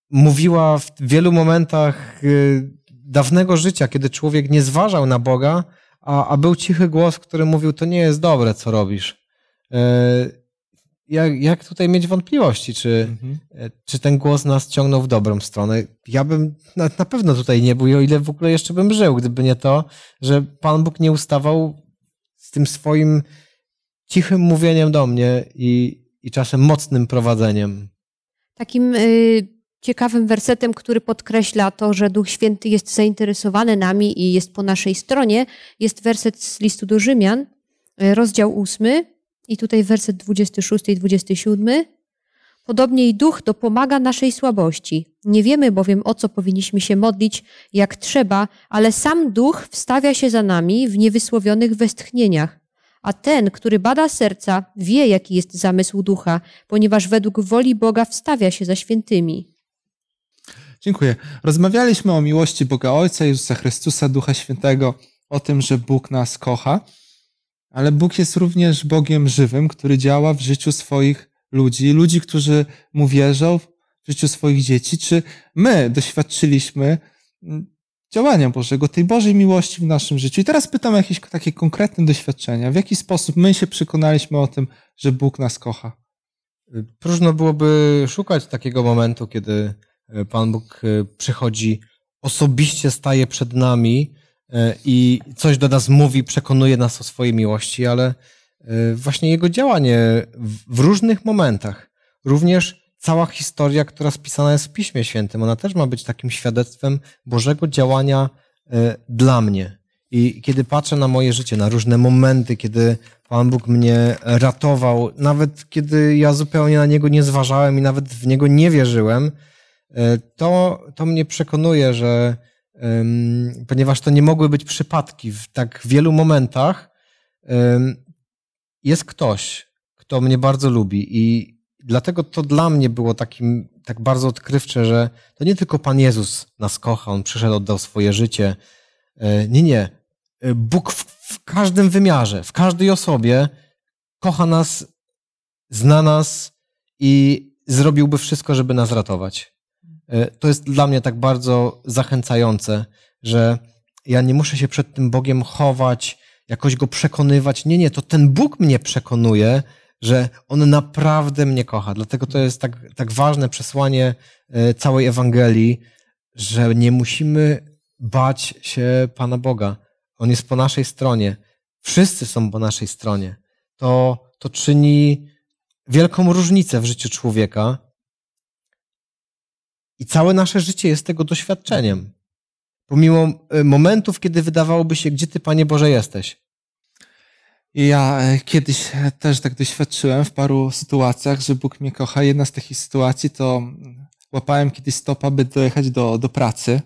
S3: Mówiła w wielu momentach y, dawnego życia, kiedy człowiek nie zważał na Boga, a, a był cichy głos, który mówił, to nie jest dobre, co robisz. E, jak, jak tutaj mieć wątpliwości, czy, mhm. E, czy ten głos nas ciągnął w dobrą stronę? Ja bym na, na pewno tutaj nie był, o ile w ogóle jeszcze bym żył, gdyby nie to, że Pan Bóg nie ustawał z tym swoim cichym mówieniem do mnie i, i czasem mocnym prowadzeniem.
S5: Takim y, ciekawym wersetem, który podkreśla to, że Duch Święty jest zainteresowany nami i jest po naszej stronie, jest werset z listu do Rzymian, e, rozdział 8 i tutaj werset 26 i 27. Podobnie i Duch dopomaga naszej słabości. Nie wiemy bowiem, o co powinniśmy się modlić, jak trzeba, ale sam Duch wstawia się za nami w niewysłowionych westchnieniach. A ten, który bada serca, wie, jaki jest zamysł Ducha, ponieważ według woli Boga wstawia się za świętymi.
S2: Dziękuję. Rozmawialiśmy o miłości Boga Ojca, Jezusa Chrystusa, Ducha Świętego, o tym, że Bóg nas kocha, ale Bóg jest również Bogiem żywym, który działa w życiu swoich ludzi, ludzi, którzy Mu wierzą, w życiu swoich dzieci. Czy my doświadczyliśmy mm, działania Bożego, tej Bożej miłości w naszym życiu? I teraz pytam o jakieś takie konkretne doświadczenia. W jaki sposób my się przekonaliśmy o tym, że Bóg nas kocha?
S3: Próżno byłoby szukać takiego momentu, kiedy Pan Bóg e, przychodzi, osobiście staje przed nami e, i coś do nas mówi, przekonuje nas o swojej miłości, ale właśnie Jego działanie w różnych momentach, również cała historia, która spisana jest w Piśmie Świętym, ona też ma być takim świadectwem Bożego działania dla mnie. I kiedy patrzę na moje życie, na różne momenty, kiedy Pan Bóg mnie ratował, nawet kiedy ja zupełnie na Niego nie zważałem i nawet w Niego nie wierzyłem, E, to, to mnie przekonuje, że ponieważ to nie mogły być przypadki w tak wielu momentach, jest ktoś, kto mnie bardzo lubi i dlatego to dla mnie było takim, tak bardzo odkrywcze, że to nie tylko Pan Jezus nas kocha, On przyszedł, oddał swoje życie. E, nie, nie. E, Bóg w, w każdym wymiarze, w każdej osobie kocha nas, zna nas i zrobiłby wszystko, żeby nas ratować. E, to jest dla mnie tak bardzo zachęcające, że ja nie muszę się przed tym Bogiem chować, jakoś go przekonywać. Nie, nie, to ten Bóg mnie przekonuje, że on naprawdę mnie kocha. Dlatego to jest tak, tak ważne przesłanie e, całej Ewangelii, że nie musimy bać się Pana Boga. On jest po naszej stronie. Wszyscy są po naszej stronie. To, to czyni wielką różnicę w życiu człowieka. I całe nasze życie jest tego doświadczeniem. Pomimo e, momentów, kiedy wydawałoby się, gdzie ty, Panie Boże, jesteś.
S2: Ja e, kiedyś e, też tak doświadczyłem w paru sytuacjach, że Bóg mnie kocha. Jedna z takich sytuacji to mm, łapałem kiedyś stopa, by dojechać do, do pracy.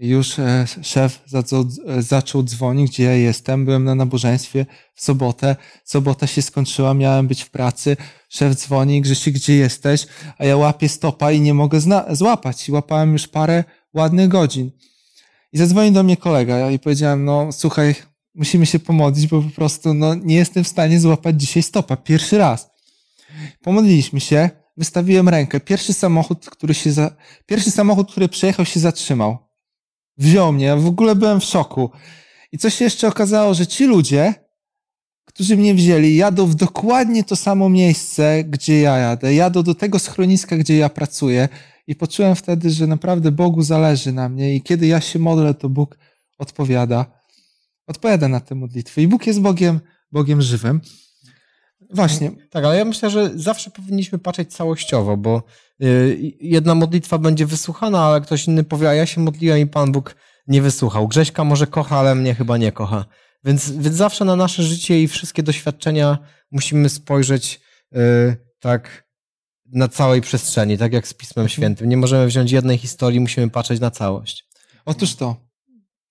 S2: Już e, szef zaczął, zaczął dzwonić, gdzie ja jestem. Byłem na nabożeństwie w sobotę. Sobota się skończyła, miałem być w pracy. Szef dzwoni, Grzesiek, gdzie jesteś? A ja łapię stopa i nie mogę złapać. I łapałem już parę ładnych godzin. I zadzwonił do mnie kolega i powiedziałem, no słuchaj, musimy się pomodlić, bo po prostu no, nie jestem w stanie złapać dzisiaj stopa. Pierwszy raz. Pomodliliśmy się, wystawiłem rękę. Pierwszy samochód, który się za... Pierwszy samochód, który przyjechał, się zatrzymał. Wziął mnie. W ogóle byłem w szoku. I co się jeszcze okazało, że ci ludzie, którzy mnie wzięli, jadą w dokładnie to samo miejsce, gdzie ja jadę. Jadą do tego schroniska, gdzie ja pracuję. I poczułem wtedy, że naprawdę Bogu zależy na mnie i kiedy ja się modlę, to Bóg odpowiada odpowiada na te modlitwy. I Bóg jest Bogiem, Bogiem żywym. Właśnie.
S3: Tak, ale ja myślę, że zawsze powinniśmy patrzeć całościowo, bo jedna modlitwa będzie wysłuchana, ale ktoś inny powie, a ja się modliłem i Pan Bóg nie wysłuchał. Grześka może kocha, ale mnie chyba nie kocha. Więc, więc zawsze na nasze życie i wszystkie doświadczenia musimy spojrzeć yy, tak na całej przestrzeni, tak jak z Pismem mhm. Świętym. Nie możemy wziąć jednej historii, musimy patrzeć na całość.
S2: Otóż to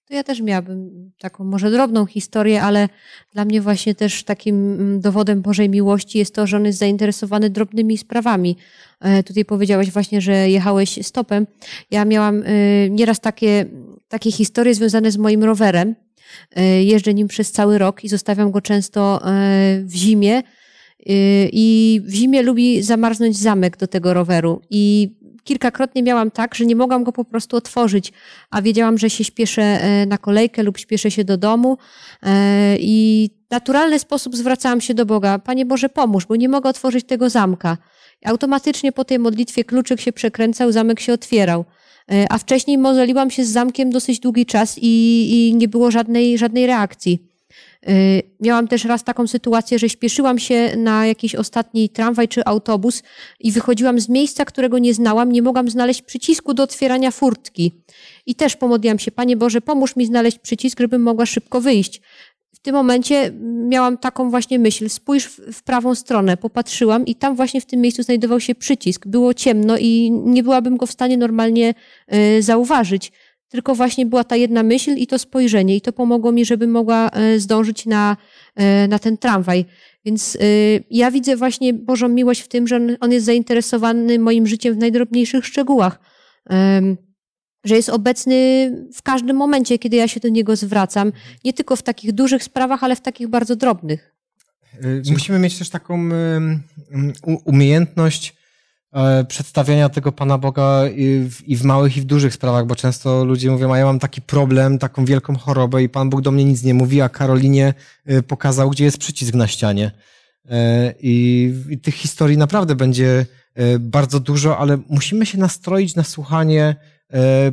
S5: to ja też miałabym taką może drobną historię, ale dla mnie właśnie też takim mm, dowodem Bożej miłości jest to, że on jest zainteresowany drobnymi sprawami. E, tutaj powiedziałeś właśnie, że jechałeś stopem. Ja miałam e, nieraz takie, takie historie związane z moim rowerem. E, jeżdżę nim przez cały rok i zostawiam go często w zimie. I w zimie lubi zamarznąć zamek do tego roweru. I kilkakrotnie miałam tak, że nie mogłam go po prostu otworzyć, a wiedziałam, że się śpieszę e, na kolejkę lub śpieszę się do domu e, i naturalny sposób zwracałam się do Boga. Panie Boże, pomóż, bo nie mogę otworzyć tego zamka. automatycznie po tej modlitwie kluczyk się przekręcał, zamek się otwierał. E, a wcześniej modliłam się z zamkiem dosyć długi czas i, i nie było żadnej, żadnej reakcji. Y, miałam też raz taką sytuację, że śpieszyłam się na jakiś ostatni tramwaj czy autobus i wychodziłam z miejsca, którego nie znałam, nie mogłam znaleźć przycisku do otwierania furtki. I też pomodliłam się, Panie Boże, pomóż mi znaleźć przycisk, żebym mogła szybko wyjść. W tym momencie miałam taką właśnie myśl, spójrz w prawą stronę, popatrzyłam i tam właśnie w tym miejscu znajdował się przycisk. Było ciemno i nie byłabym go w stanie normalnie y, zauważyć tylko właśnie była ta jedna myśl i to spojrzenie i to pomogło mi, żeby mogła e, zdążyć na, e, na ten tramwaj. Więc e, ja widzę właśnie Bożą miłość w tym, że On jest zainteresowany moim życiem w najdrobniejszych szczegółach. Że jest obecny w każdym momencie, kiedy ja się do Niego zwracam. Nie tylko w takich dużych sprawach, ale w takich bardzo drobnych.
S3: Musimy mieć też taką umiejętność przedstawiania tego Pana Boga i w, i w, małych, i w dużych sprawach, bo często ludzie mówią, a ja mam taki problem, taką wielką chorobę i Pan Bóg do mnie nic nie mówi, a Karolinie e, pokazał, gdzie jest przycisk na ścianie. E, I, i tych historii naprawdę będzie bardzo dużo, ale musimy się nastroić na słuchanie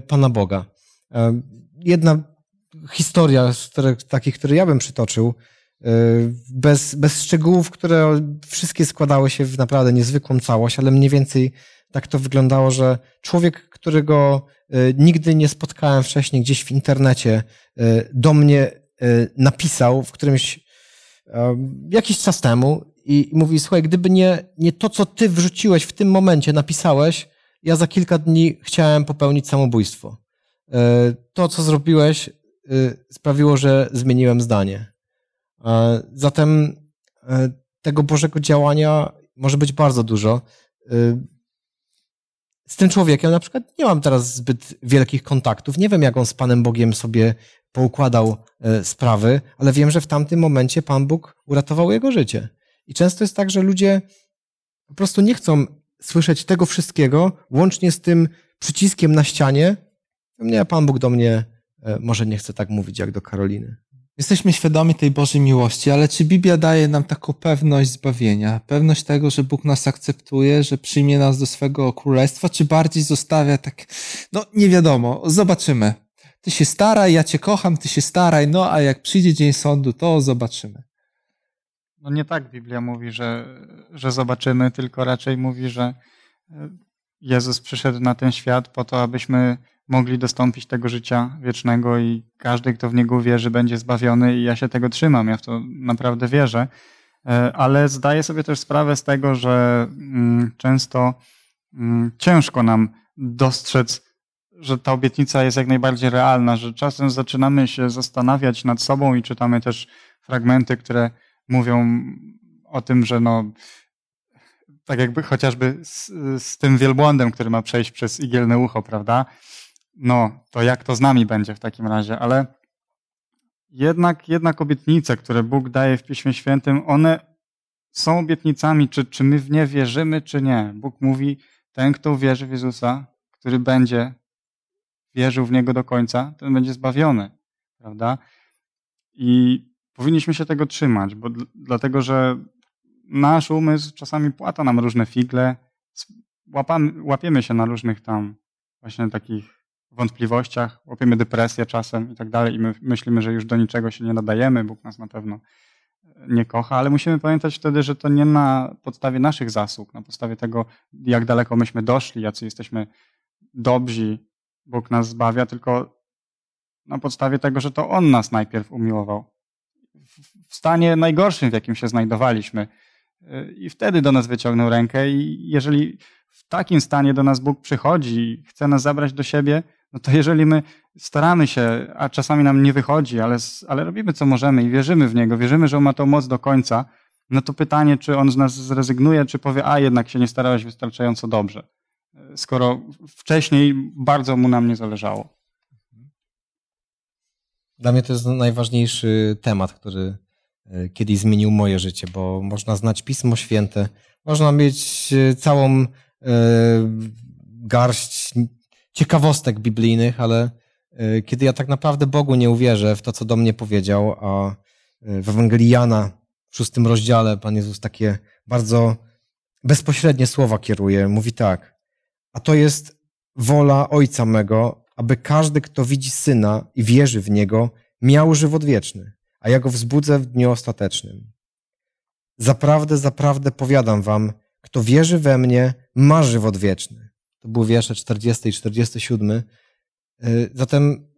S3: Pana Boga. Jedna historia z takich, które ja bym przytoczył, E, bez, bez szczegółów, które wszystkie składały się w naprawdę niezwykłą całość, ale mniej więcej tak to wyglądało, że człowiek, którego e, nigdy nie spotkałem wcześniej gdzieś w internecie, e, do mnie napisał w którymś jakiś czas temu i mówi, słuchaj, gdyby nie, nie to, co ty wrzuciłeś w tym momencie, napisałeś, ja za kilka dni chciałem popełnić samobójstwo. To, co zrobiłeś, sprawiło, że zmieniłem zdanie. E, zatem e, tego Bożego działania może być bardzo dużo. Y, z tym człowiekiem na przykład nie mam teraz zbyt wielkich kontaktów. Nie wiem, jak on z Panem Bogiem sobie poukładał e, sprawy, ale wiem, że w tamtym momencie Pan Bóg uratował jego życie. I często jest tak, że ludzie po prostu nie chcą słyszeć tego wszystkiego, łącznie z tym przyciskiem na ścianie. Nie, Pan Bóg do mnie e, może nie chce tak mówić jak do Karoliny.
S2: Jesteśmy świadomi tej Bożej miłości, ale czy Biblia daje nam taką pewność zbawienia? Pewność tego, że Bóg nas akceptuje, że przyjmie nas do swego królestwa, czy bardziej zostawia tak, no nie wiadomo, zobaczymy. Ty się staraj, ja cię kocham, ty się staraj, no a jak przyjdzie dzień sądu, to zobaczymy.
S4: No nie tak Biblia mówi, że, że zobaczymy, tylko raczej mówi, że e, Jezus przyszedł na ten świat po to, abyśmy mogli dostąpić tego życia wiecznego i każdy, kto w Niego wierzy, będzie zbawiony i ja się tego trzymam, ja w to naprawdę wierzę. E, ale zdaję sobie też sprawę z tego, że mm, często mm, ciężko nam dostrzec, że ta obietnica jest jak najbardziej realna, że czasem zaczynamy się zastanawiać nad sobą i czytamy też fragmenty, które mówią o tym, że no, tak jakby chociażby z, z tym wielbłądem, który ma przejść przez igielne ucho, prawda? No, to jak to z nami będzie w takim razie? Ale jednak, jednak obietnice, które Bóg daje w Piśmie Świętym, one są obietnicami, czy, czy my w nie wierzymy, czy nie. Bóg mówi, ten, kto wierzy w Jezusa, który będzie wierzył w Niego do końca, ten będzie zbawiony, prawda? I powinniśmy się tego trzymać, bo dlatego, że nasz umysł czasami płata nam różne figle, łapamy, łapiemy się na różnych tam właśnie takich wątpliwościach, łapiemy depresję czasem i tak dalej i my myślimy, że już do niczego się nie nadajemy, Bóg nas na pewno nie kocha, ale musimy pamiętać wtedy, że to nie na podstawie naszych zasług, na podstawie tego, jak daleko myśmy doszli, jacy jesteśmy dobrzy, Bóg nas zbawia, tylko na podstawie tego, że to On nas najpierw umiłował. W stanie najgorszym, w jakim się znajdowaliśmy. I wtedy do nas wyciągnął rękę i jeżeli w takim stanie do nas Bóg przychodzi i chce nas zabrać do siebie, no to jeżeli my staramy się, a czasami nam nie wychodzi, ale, ale robimy co możemy i wierzymy w Niego, wierzymy, że On ma tą moc do końca, no to pytanie, czy On z nas zrezygnuje, czy powie, a jednak się nie starałeś wystarczająco dobrze, skoro wcześniej bardzo Mu nam nie zależało.
S3: Dla mnie to jest najważniejszy temat, który e, kiedyś zmienił moje życie, bo można znać Pismo Święte, można mieć e, całą e, garść ciekawostek biblijnych, ale e, kiedy ja tak naprawdę Bogu nie uwierzę w to, co do mnie powiedział, a e, w Ewangelii Jana w szóstym rozdziale Pan Jezus takie bardzo bezpośrednie słowa kieruje. Mówi tak, a to jest wola Ojca mego, aby każdy, kto widzi Syna i wierzy w Niego, miał żywot wieczny, a ja go wzbudzę w dniu ostatecznym. Zaprawdę, zaprawdę powiadam wam, kto wierzy we mnie, ma żywot wieczny to były wiersze 40 i 47. Y, zatem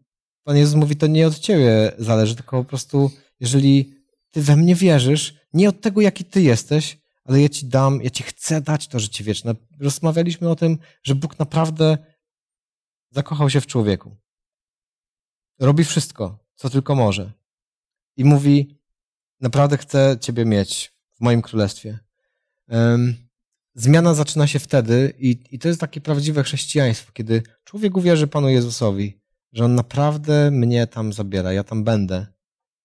S3: Pan Jezus mówi, to nie od ciebie zależy, tylko po prostu, jeżeli ty we mnie wierzysz, nie od tego, jaki ty jesteś, ale ja ci dam, ja ci chcę dać to życie wieczne. Rozmawialiśmy o tym, że Bóg naprawdę zakochał się w człowieku. Robi wszystko, co tylko może. I mówi, naprawdę chcę ciebie mieć w moim królestwie. Um, zmiana zaczyna się wtedy i, i to jest takie prawdziwe chrześcijaństwo, kiedy człowiek uwierzy Panu Jezusowi, że On naprawdę mnie tam zabiera, ja tam będę.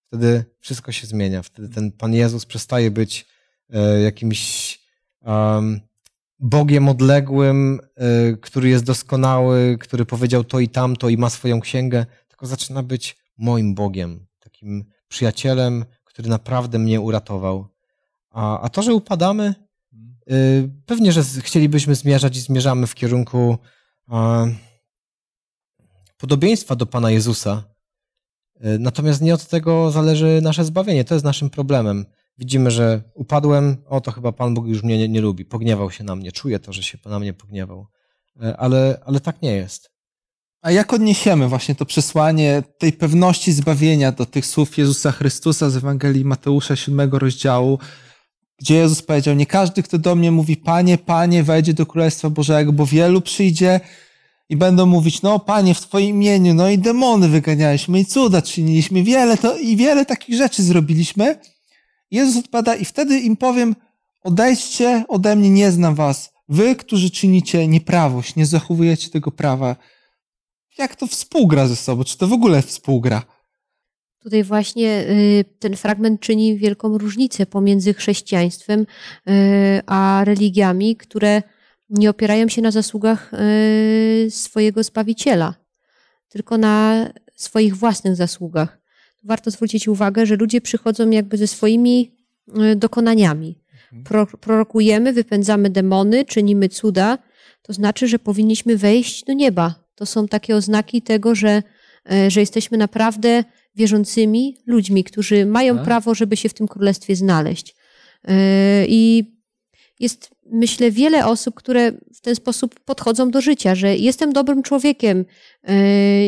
S3: Wtedy wszystko się zmienia. Wtedy ten Pan Jezus przestaje być e, jakimś um, Bogiem odległym, e, który jest doskonały, który powiedział to i tamto i ma swoją księgę, tylko zaczyna być moim Bogiem, takim przyjacielem, który naprawdę mnie uratował. A, a to, że upadamy, pewnie, że chcielibyśmy zmierzać i zmierzamy w kierunku podobieństwa do Pana Jezusa. Y, natomiast nie od tego zależy nasze zbawienie. To jest naszym problemem. Widzimy, że upadłem, o to chyba Pan Bóg już mnie nie, nie lubi, pogniewał się na mnie, czuję to, że się na mnie pogniewał. Y, ale, ale tak nie jest.
S2: A jak odniesiemy właśnie to przesłanie tej pewności zbawienia do tych słów Jezusa Chrystusa z Ewangelii Mateusza 7 rozdziału, gdzie Jezus powiedział, nie każdy, kto do mnie mówi, Panie, Panie, wejdzie do Królestwa Bożego, bo wielu przyjdzie i będą mówić, no Panie, w Twoim imieniu, no i demony wyganialiśmy i cuda czyniliśmy, wiele to, i wiele takich rzeczy zrobiliśmy Jezus odpowiada i wtedy im powiem, odejdźcie ode mnie, nie znam was. Wy, którzy czynicie nieprawość, nie zachowujecie tego prawa. Jak to współgra ze sobą? Czy to w ogóle współgra?
S5: Tutaj właśnie y, ten fragment czyni wielką różnicę pomiędzy chrześcijaństwem y, a religiami, które nie opierają się na zasługach y, swojego Zbawiciela, tylko na swoich własnych zasługach. Warto zwrócić uwagę, że ludzie przychodzą jakby ze swoimi dokonaniami. Pro, prorokujemy, wypędzamy demony, czynimy cuda, to znaczy, że powinniśmy wejść do nieba. To są takie oznaki tego, że, że jesteśmy naprawdę wierzącymi ludźmi, którzy mają
S2: Tak.
S5: prawo, żeby się w tym królestwie znaleźć. Yy, I jest, myślę, wiele osób, które w ten sposób podchodzą do życia, że jestem dobrym człowiekiem, yy,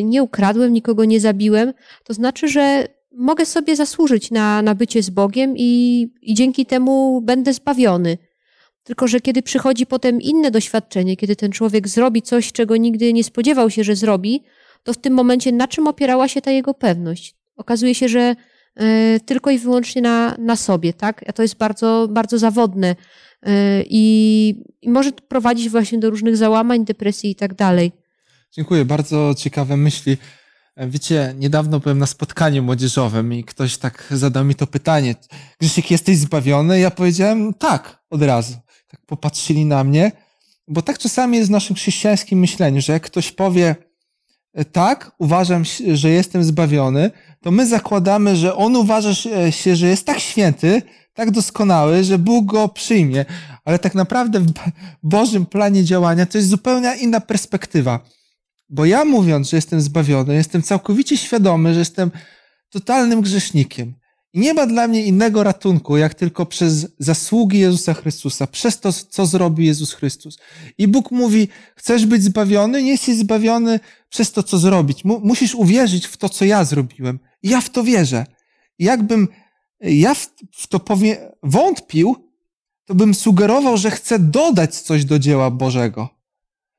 S5: nie ukradłem, nikogo nie zabiłem. To znaczy, że mogę sobie zasłużyć na, na bycie z Bogiem i, i dzięki temu będę zbawiony. Tylko, że kiedy przychodzi potem inne doświadczenie, kiedy ten człowiek zrobi coś, czego nigdy nie spodziewał się, że zrobi, to w tym momencie na czym opierała się ta jego pewność? Okazuje się, że y, tylko i wyłącznie na, na sobie, tak? A to jest bardzo, bardzo zawodne y, i, i może prowadzić właśnie do różnych załamań, depresji i tak dalej.
S2: Dziękuję, bardzo ciekawe myśli. Wiecie, niedawno byłem na spotkaniu młodzieżowym i ktoś tak zadał mi to pytanie. Grzesiek, jesteś zbawiony? Ja powiedziałem tak, od razu. Tak popatrzyli na mnie, bo tak czasami jest w naszym chrześcijańskim myśleniu, że jak ktoś powie tak, uważam, że jestem zbawiony, to my zakładamy, że on uważa się, że jest tak święty, tak doskonały, że Bóg go przyjmie. Ale tak naprawdę w Bożym planie działania to jest zupełnie inna perspektywa. Bo ja mówiąc, że jestem zbawiony, jestem całkowicie świadomy, że jestem totalnym grzesznikiem. I nie ma dla mnie innego ratunku, jak tylko przez zasługi Jezusa Chrystusa, przez to, co zrobił Jezus Chrystus. I Bóg mówi, chcesz być zbawiony? Nie jesteś zbawiony przez to, co zrobić. Musisz uwierzyć w to, co ja zrobiłem. Ja w to wierzę. Jakbym ja w to powie, wątpił, to bym sugerował, że chcę dodać coś do dzieła Bożego.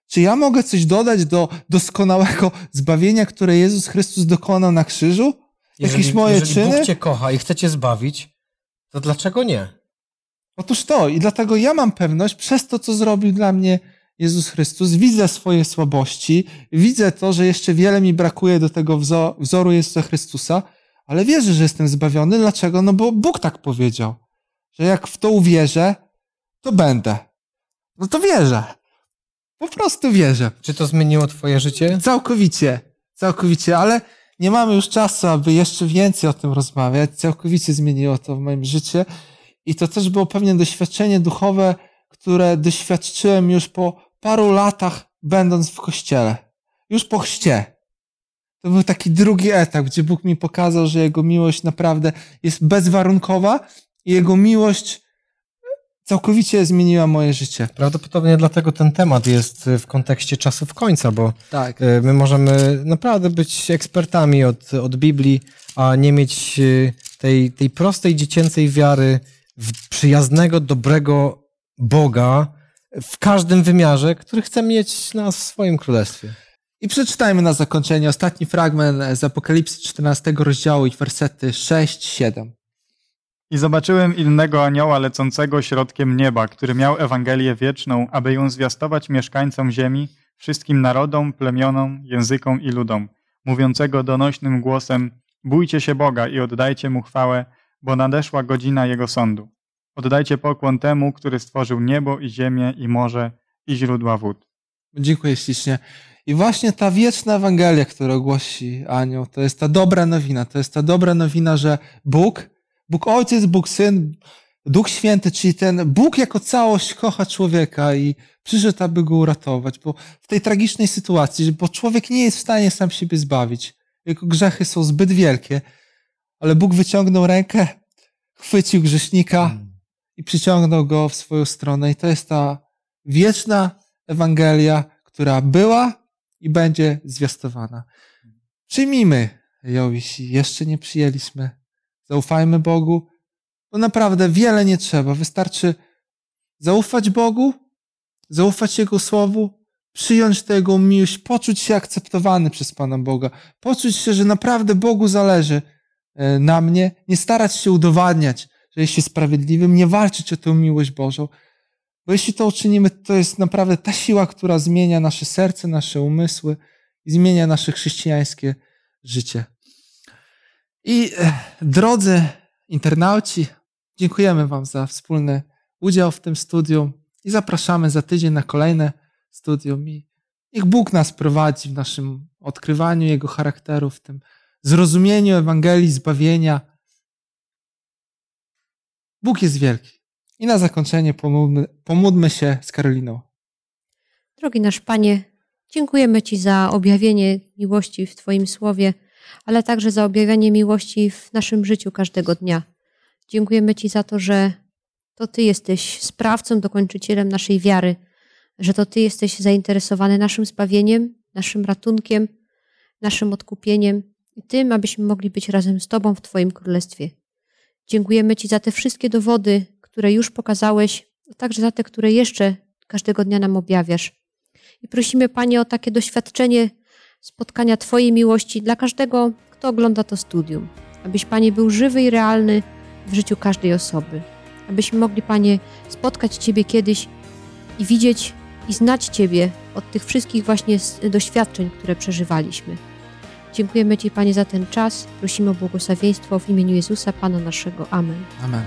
S2: Czy ja mogę coś dodać do doskonałego zbawienia, które Jezus Chrystus dokonał na krzyżu?
S3: Jeżeli,
S2: Jakieś moje
S3: jeżeli
S2: czyny?
S3: Bóg cię kocha i chce cię zbawić, to dlaczego nie?
S2: Otóż to, i dlatego ja mam pewność, przez to, co zrobił dla mnie Jezus Chrystus, widzę swoje słabości, widzę to, że jeszcze wiele mi brakuje do tego wzoru Jezusa Chrystusa, ale wierzę, że jestem zbawiony. Dlaczego? No bo Bóg tak powiedział, że jak w to uwierzę, to będę. No to wierzę. Po prostu wierzę.
S3: Czy to zmieniło twoje życie?
S2: Całkowicie, całkowicie, ale nie mamy już czasu, aby jeszcze więcej o tym rozmawiać. Całkowicie zmieniło to w moim życiu. I to też było pewnie doświadczenie duchowe, które doświadczyłem już po paru latach, będąc w kościele. Już po chrzcie. To był taki drugi etap, gdzie Bóg mi pokazał, że Jego miłość naprawdę jest bezwarunkowa i Jego miłość całkowicie zmieniła moje życie.
S3: Prawdopodobnie dlatego ten temat jest w kontekście czasów końca, bo
S2: Tak.
S3: e, my możemy naprawdę być ekspertami od, od Biblii, a nie mieć e, tej, tej prostej dziecięcej wiary w przyjaznego, dobrego Boga w każdym wymiarze, który chce mieć nas w swoim królestwie.
S2: I przeczytajmy na zakończenie ostatni fragment z Apokalipsy 14 rozdziału i wersety 6-7.
S4: I zobaczyłem innego anioła lecącego środkiem nieba, który miał Ewangelię wieczną, aby ją zwiastować mieszkańcom ziemi, wszystkim narodom, plemionom, językom i ludom, mówiącego donośnym głosem Bójcie się Boga i oddajcie Mu chwałę, bo nadeszła godzina Jego sądu. Oddajcie pokłon temu, który stworzył niebo i ziemię i morze i źródła wód.
S2: Dziękuję ślicznie. I właśnie ta wieczna Ewangelia, którą głosi anioł, to jest ta dobra nowina. To jest ta dobra nowina, że Bóg, Bóg Ojciec, Bóg Syn, Duch Święty, czyli ten Bóg jako całość kocha człowieka i przyszedł, aby go uratować, bo w tej tragicznej sytuacji, bo człowiek nie jest w stanie sam siebie zbawić. Jego grzechy są zbyt wielkie, ale Bóg wyciągnął rękę, chwycił grzesznika i przyciągnął go w swoją stronę. I to jest ta wieczna Ewangelia, która była i będzie zwiastowana. Przyjmijmy ją, jeśli jeszcze nie przyjęliśmy. Zaufajmy Bogu, bo naprawdę wiele nie trzeba. Wystarczy zaufać Bogu, zaufać Jego Słowu, przyjąć tę Jego miłość, poczuć się akceptowany przez Pana Boga, poczuć się, że naprawdę Bogu zależy e, na mnie, nie starać się udowadniać, że jeśli sprawiedliwym, nie walczyć o tę miłość Bożą. Bo jeśli to uczynimy, to jest naprawdę ta siła, która zmienia nasze serce, nasze umysły i zmienia nasze chrześcijańskie życie. I e, drodzy internauci, dziękujemy Wam za wspólny udział w tym studium i zapraszamy za tydzień na kolejne studium. I niech Bóg nas prowadzi w naszym odkrywaniu Jego charakteru, w tym zrozumieniu Ewangelii, zbawienia. Bóg jest wielki. I na zakończenie pomódlmy, pomódlmy się z Karoliną.
S5: Drogi nasz Panie, dziękujemy Ci za objawienie miłości w Twoim słowie, ale także za objawianie miłości w naszym życiu każdego dnia. Dziękujemy Ci za to, że to Ty jesteś sprawcą, dokończycielem naszej wiary, że to Ty jesteś zainteresowany naszym zbawieniem, naszym ratunkiem, naszym odkupieniem i tym, abyśmy mogli być razem z Tobą w Twoim Królestwie. Dziękujemy Ci za te wszystkie dowody, które już pokazałeś, a także za te, które jeszcze każdego dnia nam objawiasz. I prosimy, Panie, o takie doświadczenie spotkania Twojej miłości dla każdego, kto ogląda to studium. Abyś, Panie, był żywy i realny w życiu każdej osoby. Abyśmy mogli, Panie, spotkać Ciebie kiedyś i widzieć i znać Ciebie od tych wszystkich właśnie doświadczeń, które przeżywaliśmy. Dziękujemy Ci, Panie, za ten czas. Prosimy o błogosławieństwo w imieniu Jezusa, Pana naszego. Amen.
S2: Amen.